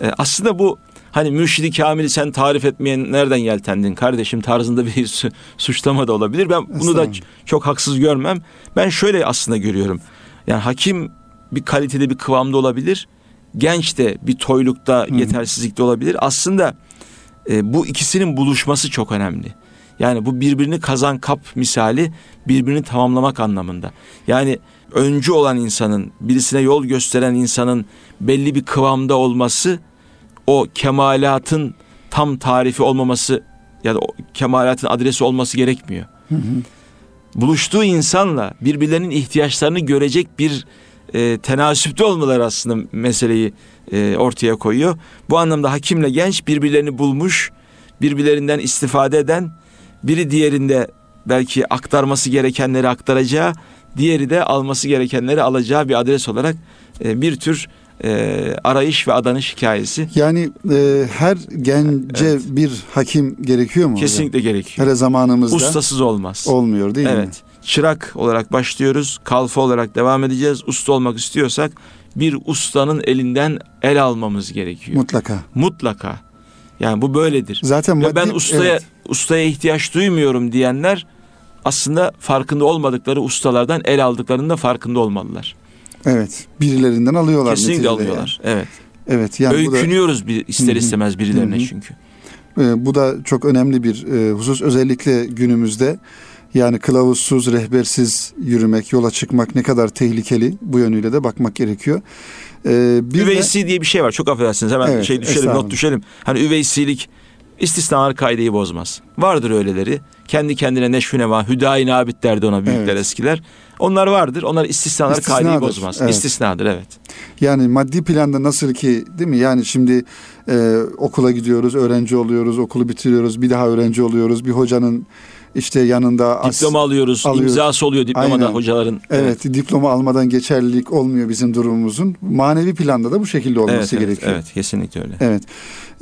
e, aslında bu hani mürşidi kamili sen tarif etmeyen nereden yeltendin kardeşim tarzında bir su- suçlama da olabilir. Ben bunu da çok haksız görmem. Ben şöyle aslında görüyorum. Yani hakim bir kalitede bir kıvamda olabilir. Genç de bir toylukta, yetersizlikte olabilir. Aslında e, bu ikisinin buluşması çok önemli. Yani bu birbirini kazan kap misali birbirini tamamlamak anlamında. Yani öncü olan insanın, birisine yol gösteren insanın belli bir kıvamda olması o kemalatın tam tarifi olmaması ya da o kemalatın adresi olması gerekmiyor. Buluştuğu insanla birbirlerinin ihtiyaçlarını görecek bir e, tenasüpte olmaları aslında meseleyi e, ortaya koyuyor. Bu anlamda hakimle genç birbirlerini bulmuş, birbirlerinden istifade eden, biri diğerinde belki aktarması gerekenleri aktaracağı, diğeri de alması gerekenleri alacağı bir adres olarak e, bir tür e, arayış ve adanış hikayesi
Yani e, her gence
Evet.
bir hakim gerekiyor mu? hocam?
kesinlikle gerekiyor.
Hele zamanımızda
Ustasız olmaz.
olmuyor değil mi?
Evet. Çırak olarak başlıyoruz. Kalfa olarak devam edeceğiz. Usta olmak istiyorsak bir ustanın elinden el almamız gerekiyor.
Mutlaka.
Mutlaka. Yani bu böyledir.
Zaten
Ve ben
maddi-
ustaya
evet.
ustaya ihtiyaç duymuyorum diyenler aslında farkında olmadıkları ustalardan el aldıklarının da farkında olmalılar.
Evet. Birilerinden alıyorlar.
Kesinlikle alıyorlar. Evet.
yani. Evet. Yani bu da,
Öykünüyoruz bir, ister istemez birilerine
Hı hı.
çünkü.
e, bu da çok önemli bir e, husus. Özellikle günümüzde yani kılavuzsuz, rehbersiz yürümek, yola çıkmak ne kadar tehlikeli bu yönüyle de bakmak gerekiyor. E, bir de-
Üveysi diye bir şey var. Çok affedersiniz. Hemen
Evet,
şey düşelim, not düşelim. Hani üveysilik istisnalar kaideyi bozmaz. Vardır öyleleri. Kendi kendine neşvü nema, hüdayi nabit derdi ona büyükler
Evet.
eskiler. Onlar vardır. Onlar istisnalar kaideyi
İstisnadır,
bozmaz.
evet.
İstisnadır evet.
Yani maddi planda nasıl ki değil mi? Yani şimdi e, okula gidiyoruz, öğrenci oluyoruz, okulu bitiriyoruz, bir daha öğrenci oluyoruz. Bir hocanın işte yanında as-
Diploma alıyoruz.
alıyoruz.
imzası oluyor diplomada
Aynen.
hocaların.
Evet, diploma almadan geçerlilik olmuyor bizim durumumuzun. Manevi planda da bu şekilde olması
Evet, evet,
gerekiyor.
evet, kesinlikle öyle.
Evet.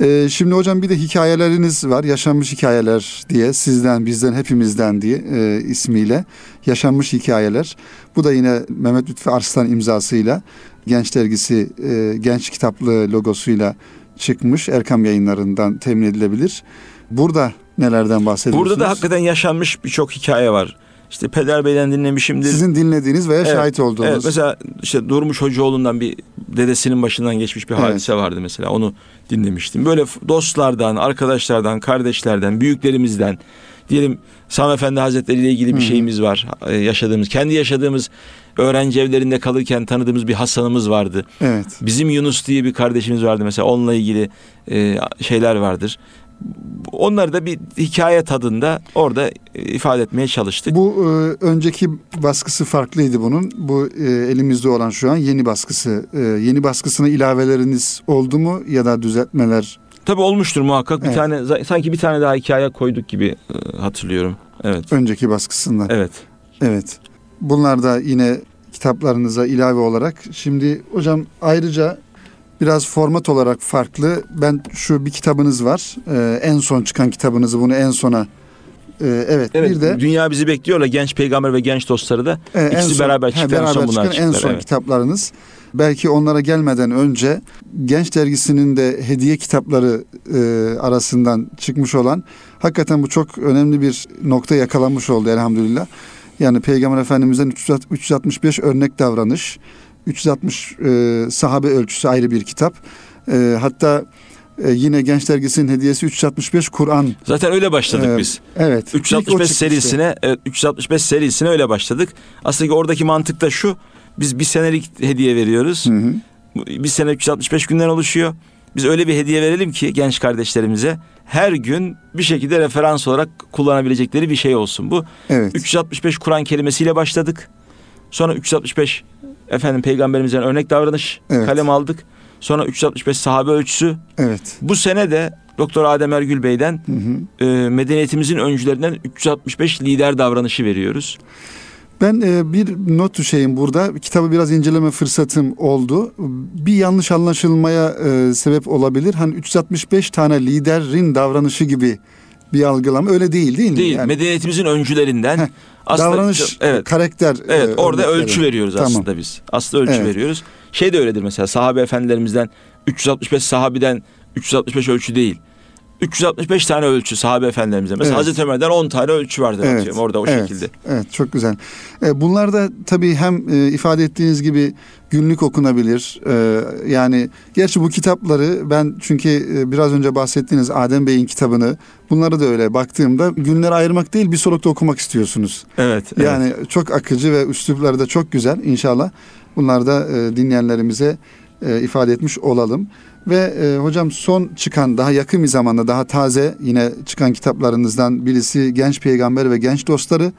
Ee, şimdi hocam bir de hikayeleriniz var. Yaşanmış hikayeler diye sizden, bizden, hepimizden diye e, ismiyle. Yaşanmış hikayeler. Bu da yine Mehmet Lütfi Arslan imzasıyla Genç Dergisi e, Genç Kitaplığı logosuyla çıkmış. Erkam yayınlarından temin edilebilir. Burada nelerden bahsediyorsunuz?
Burada da hakikaten yaşanmış birçok hikaye var. İşte Peder Bey'den dinlemişimdir.
Sizin dinlediğiniz veya
Evet,
şahit olduğunuz.
Evet, mesela işte Durmuş Hocaoğlu'ndan bir dedesinin başından geçmiş bir
Evet.
hadise vardı mesela. Onu dinlemiştim. Böyle dostlardan, arkadaşlardan, kardeşlerden, büyüklerimizden diyelim Sami Efendi Hazretleri ile ilgili bir
Hı.
şeyimiz var. e, Yaşadığımız, kendi yaşadığımız öğrenci evlerinde kalırken tanıdığımız bir Hasan'ımız vardı.
Evet.
Bizim Yunus diye bir kardeşimiz vardı mesela. Onunla ilgili e, şeyler vardır. Onları da bir hikaye tadında orada e, ifade etmeye çalıştık.
Bu e, önceki baskısı farklıydı bunun. Bu e, elimizde olan şu an yeni baskısı. E, yeni baskısına ilaveleriniz oldu mu ya da düzeltmeler?
Tabii olmuştur muhakkak. Bir
Evet.
tane sanki bir tane daha hikaye koyduk gibi e, hatırlıyorum. Evet.
Önceki baskısından.
Evet.
Evet. Bunlar da yine kitaplarınıza ilave olarak. Şimdi hocam ayrıca biraz format olarak farklı. Ben şu bir kitabınız var. Ee, en son çıkan kitabınızı bunu en sona Ee, evet,
Evet.
bir de
Dünya bizi bekliyorla genç peygamber ve genç dostları da
e, en
ikisi beraber
he,
çıktı. En
beraber
son bunlar
çıkan en son
evet.
kitaplarınız. Belki onlara gelmeden önce Genç Dergisi'nin de hediye kitapları e, arasından çıkmış olan hakikaten bu çok önemli bir nokta yakalanmış oldu elhamdülillah. Yani Peygamber Efendimiz'den 360 365 örnek davranış, 360 e, sahabe ölçüsü ayrı bir kitap. E, hatta e, yine Genç Dergisi'nin hediyesi 365 Kur'an.
Zaten öyle başladık
Ee,
biz.
Evet. ilk o
365
çıkmıştı.
serisine evet 365 serisine öyle başladık. Aslında oradaki mantık da şu. Biz bir senelik hediye veriyoruz.
Hı hı.
Bir sene 365 günden oluşuyor. Biz öyle bir hediye verelim ki genç kardeşlerimize her gün bir şekilde referans olarak kullanabilecekleri bir şey olsun bu.
Evet.
365 Kur'an kelimesiyle başladık. Sonra 365 efendim peygamberimizden örnek davranış
Evet.
kalem aldık. Sonra 365 sahabe ölçüsü.
Evet.
Bu sene de Doktor Adem Ergül Bey'den
Hı hı.
e, medeniyetimizin öncülerinden 365 lider davranışı veriyoruz.
Ben e, bir not düşeyim burada. Kitabı biraz inceleme fırsatım oldu. Bir yanlış anlaşılmaya e, sebep olabilir. Hani 365 tane liderin davranışı gibi bir algılama öyle değil değil mi?
Değil,
Yani
medeniyetimizin öncülerinden
Heh,
aslında
davranış,
evet.
karakter.
Evet,
e,
orada
örnekleri.
ölçü veriyoruz
Tamam.
aslında biz. Aslında ölçü
Evet.
veriyoruz. Şey de öyledir mesela sahabe efendilerimizden 365 sahabiden 365 ölçü değil. 365 tane ölçü sahabe efendilerimizden. Mesela
Evet.
Hazreti Ömer'den 10 tane ölçü vardır
Evet,
atıyorum orada o
evet,
şekilde.
Evet çok güzel. E, bunlar da tabii hem e, ifade ettiğiniz gibi günlük okunabilir. E, yani gerçi bu kitapları ben çünkü biraz önce bahsettiğiniz Adem Bey'in kitabını bunları da öyle baktığımda günler ayırmak değil bir solukta okumak istiyorsunuz.
Evet. evet.
Yani çok akıcı ve üslupları da çok güzel inşallah. Bunlar da dinleyenlerimize ifade etmiş olalım. Ve e, hocam son çıkan daha yakın bir zamanda daha taze yine çıkan kitaplarınızdan birisi Genç Peygamber ve Genç Dostları.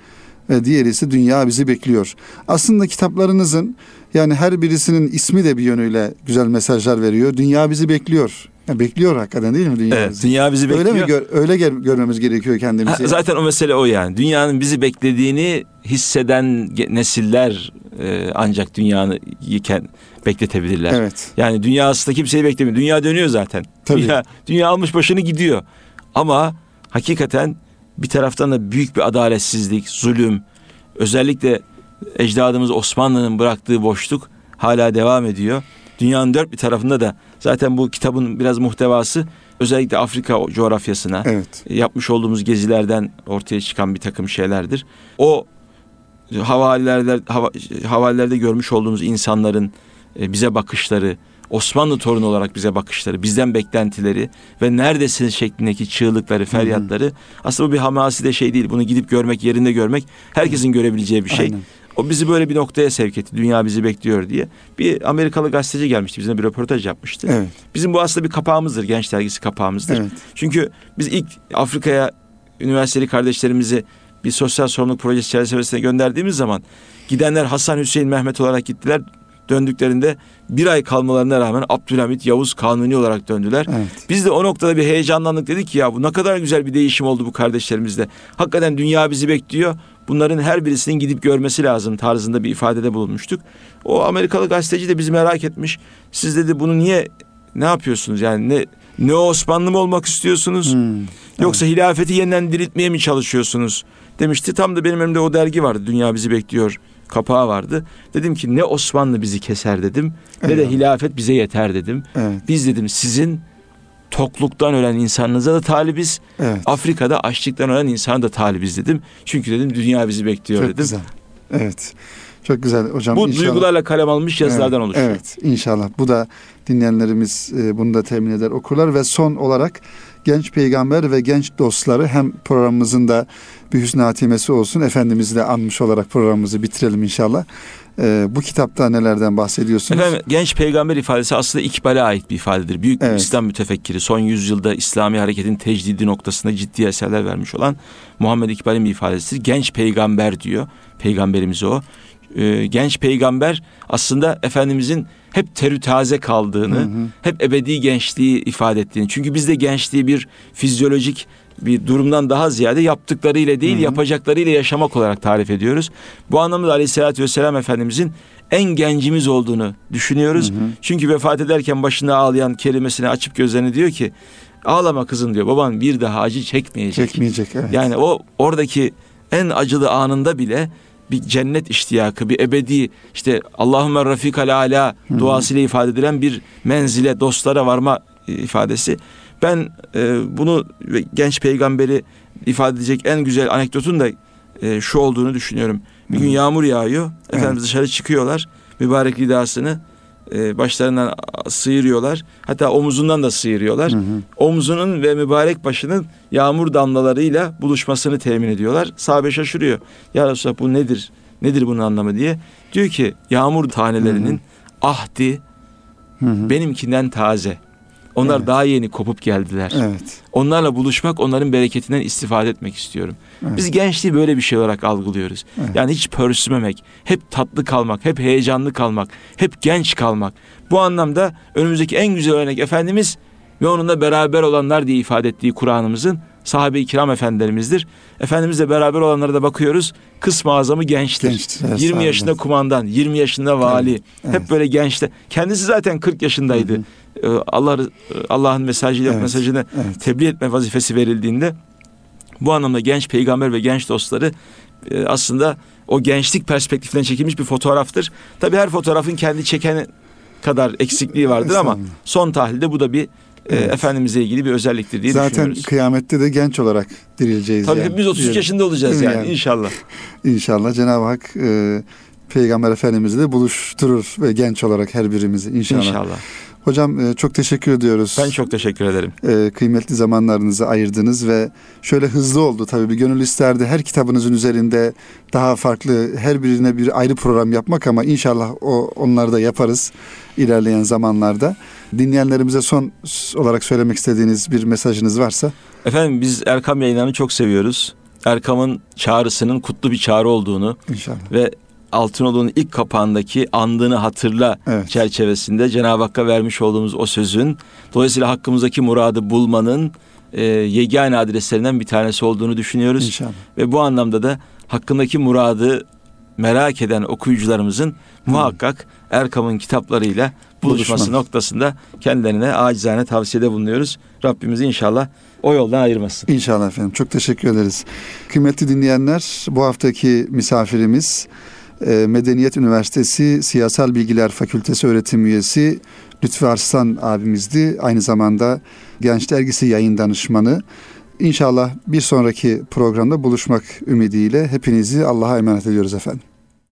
E, diğeri ise Dünya Bizi Bekliyor. Aslında kitaplarınızın yani her birisinin ismi de bir yönüyle güzel mesajlar veriyor. Dünya bizi bekliyor. Ya bekliyor hakikaten değil mi dünya
Evet,
bizi?
dünya bizi bekliyor.
Öyle mi gör, öyle gör- görmemiz gerekiyor kendimizi?
Ha, zaten o mesele o yani. Dünyanın bizi beklediğini hisseden nesiller e, ancak dünyanı iken bekletebilirler.
Evet.
Yani dünya aslında kimseyi beklemiyor. Dünya dönüyor zaten.
Tabii.
Dünya, dünya almış başını gidiyor. Ama hakikaten bir taraftan da büyük bir adaletsizlik, zulüm, özellikle ecdadımız Osmanlı'nın bıraktığı boşluk hala devam ediyor. Dünyanın dört bir tarafında da zaten bu kitabın biraz muhtevası özellikle Afrika coğrafyasına
Evet.
yapmış olduğumuz gezilerden ortaya çıkan bir takım şeylerdir. O havalilerde hava, havalilerde görmüş olduğumuz insanların bize bakışları, Osmanlı torunu olarak bize bakışları, bizden beklentileri ve neredesiniz şeklindeki çığlıkları, feryatları aslında bu bir hamasi de şey değil. Bunu gidip görmek, yerinde görmek herkesin görebileceği bir şey.
Aynen.
O bizi böyle bir noktaya sevk etti. Dünya bizi bekliyor diye. Bir Amerikalı gazeteci gelmişti. Bizimle bir röportaj yapmıştı.
Evet.
Bizim bu aslında bir kapağımızdır. Genç dergisi kapağımızdır.
Evet.
Çünkü biz ilk Afrika'ya üniversiteli kardeşlerimizi bir sosyal sorumluluk projesi çerçevesinde gönderdiğimiz zaman gidenler Hasan Hüseyin Mehmet olarak gittiler. Döndüklerinde bir ay kalmalarına rağmen Abdülhamit Yavuz Kanuni olarak döndüler.
Evet.
Biz de o noktada bir heyecanlandık dedik ki ya bu ne kadar güzel bir değişim oldu bu kardeşlerimizde. Hakikaten dünya bizi bekliyor. Bunların her birisinin gidip görmesi lazım tarzında bir ifadede bulunmuştuk. O Amerikalı gazeteci de bizi merak etmiş. Siz dedi bunu niye ne yapıyorsunuz yani ne ne Osmanlı mı olmak istiyorsunuz
Hmm.
yoksa hilafeti yeniden diriltmeye mi çalışıyorsunuz demişti. Tam da benim elimde o dergi vardı Dünya Bizi Bekliyor kapağı vardı. Dedim ki ne Osmanlı bizi keser dedim ne de hilafet bize yeter dedim.
Evet.
Biz dedim sizin tokluktan ölen insanınıza da talibiz.
Evet.
Afrika'da açlıktan ölen insana da talibiz dedim. Çünkü dedim dünya bizi bekliyor
Çok
dedim.
güzel. Evet. Çok güzel hocam.
Bu
İnşallah-
duygularla kalem almış yazılardan
evet,
oluşuyor.
Evet inşallah. Bu da dinleyenlerimiz e, bunu da temin eder okurlar ve son olarak genç peygamber ve genç dostları hem programımızın da bir hüsnü hatimesi olsun. Efendimiz'i de anmış olarak programımızı bitirelim inşallah. Ee, bu kitapta nelerden bahsediyorsunuz?
Efendim genç peygamber ifadesi aslında ikbale ait bir ifadedir. Büyük bir
Evet.
İslam mütefekkiri son yüzyılda İslami hareketin tecdidi noktasında ciddi eserler vermiş olan Muhammed İkbal'in bir ifadesidir. Genç peygamber diyor. Peygamberimiz o. Ee, genç peygamber aslında Efendimizin hep terü taze kaldığını,
Hı hı.
hep ebedi gençliği ifade ettiğini. Çünkü bizde gençliği bir fizyolojik bir durumdan daha ziyade yaptıklarıyla değil
Hı hı.
yapacaklarıyla yaşamak olarak tarif ediyoruz. Bu anlamda Aleyhisselatü Vesselam Efendimizin en gencimiz olduğunu düşünüyoruz.
Hı hı.
Çünkü vefat ederken başında ağlayan kelimesini açıp gözlerini diyor ki ağlama kızım diyor baban bir daha acı çekmeyecek.
Çekmeyecek. Evet.
Yani o oradaki en acılı anında bile bir cennet iştiyakı, bir ebedi işte Allahümme rafikal ala duasıyla ifade edilen bir menzile, dostlara varma e, ifadesi. Ben e, bunu genç peygamberi ifade edecek en güzel anekdotun da e, şu olduğunu düşünüyorum. Bir gün yağmur yağıyor.
Evet.
Efendimiz dışarı çıkıyorlar. Mübarek lidasını e, başlarından sıyırıyorlar. Hatta omuzundan da sıyırıyorlar
Hı hı.
omzunun ve mübarek başının yağmur damlalarıyla buluşmasını temin ediyorlar. Sahabe şaşırıyor. Ya Resulallah bu nedir? Nedir bunun anlamı diye. Diyor ki yağmur tanelerinin
Hı hı.
ahdi
Hı hı.
benimkinden taze. Onlar
Evet.
daha yeni kopup geldiler.
Evet.
Onlarla buluşmak, onların bereketinden istifade etmek istiyorum.
Evet.
Biz gençliği böyle bir şey olarak algılıyoruz.
Evet.
Yani hiç pörsümemek, hep tatlı kalmak, hep heyecanlı kalmak, hep genç kalmak. Bu anlamda önümüzdeki en güzel örnek Efendimiz ve onunla beraber olanlar diye ifade ettiği Kur'an'ımızın sahabe-i kiram efendilerimizdir. Efendimizle beraber olanlara da bakıyoruz. Kısmı azamı gençtir.
Gençtir, evet,
20
sahabe.
yaşında kumandan, 20 yaşında vali.
evet.
Hep böyle gençte. Kendisi zaten 40 yaşındaydı.
Hı hı.
Ee, Allah Allah'ın mesajıyla
Evet,
mesajını
evet.
tebliğ etme vazifesi verildiğinde bu anlamda genç peygamber ve genç dostları e, aslında o gençlik perspektifinden çekilmiş bir fotoğraftır. Tabii her fotoğrafın kendi çeken kadar eksikliği vardır ama son tahlilde bu da bir e,
Evet.
Efendimiz'e ilgili bir özelliktir diye
Zaten
düşünüyoruz.
kıyamette de genç olarak dirileceğiz.
Tabii
yani.
hepimiz 33
Diyelim.
yaşında olacağız
mi
yani, inşallah.
İnşallah Cenab-ı Hak e, Peygamber Efendimiz'i de buluşturur ve genç olarak her birimizi inşallah.
İnşallah.
Hocam e, çok teşekkür ediyoruz.
Ben çok teşekkür ederim.
E, kıymetli zamanlarınızı ayırdınız ve şöyle hızlı oldu tabii bir gönül isterdi her kitabınızın üzerinde daha farklı her birine bir ayrı program yapmak ama inşallah o onları da yaparız ilerleyen zamanlarda. Dinleyenlerimize son olarak söylemek istediğiniz bir mesajınız varsa
Efendim biz Erkam yayınlarını çok seviyoruz. Erkam'ın çağrısının kutlu bir çağrı olduğunu
inşallah.
ve Altınoluk'un ilk kapağındaki andığını hatırla
Evet.
çerçevesinde Cenab-ı Hakk'a vermiş olduğumuz o sözün dolayısıyla hakkımızdaki muradı bulmanın e, yegane adreslerinden bir tanesi olduğunu düşünüyoruz.
İnşallah.
Ve bu anlamda da hakkındaki muradı merak eden okuyucularımızın muhakkak Erkam'ın kitaplarıyla buluşması
Buluşma.
noktasında kendilerine acizane tavsiyede bulunuyoruz. Rabbimiz inşallah o yoldan ayırmasın.
İnşallah efendim. Çok teşekkür ederiz. Kıymetli dinleyenler, bu haftaki misafirimiz Medeniyet Üniversitesi Siyasal Bilgiler Fakültesi öğretim üyesi Lütfü Arslan abimizdi. Aynı zamanda Genç Dergisi yayın danışmanı. İnşallah bir sonraki programda buluşmak ümidiyle hepinizi Allah'a emanet ediyoruz efendim.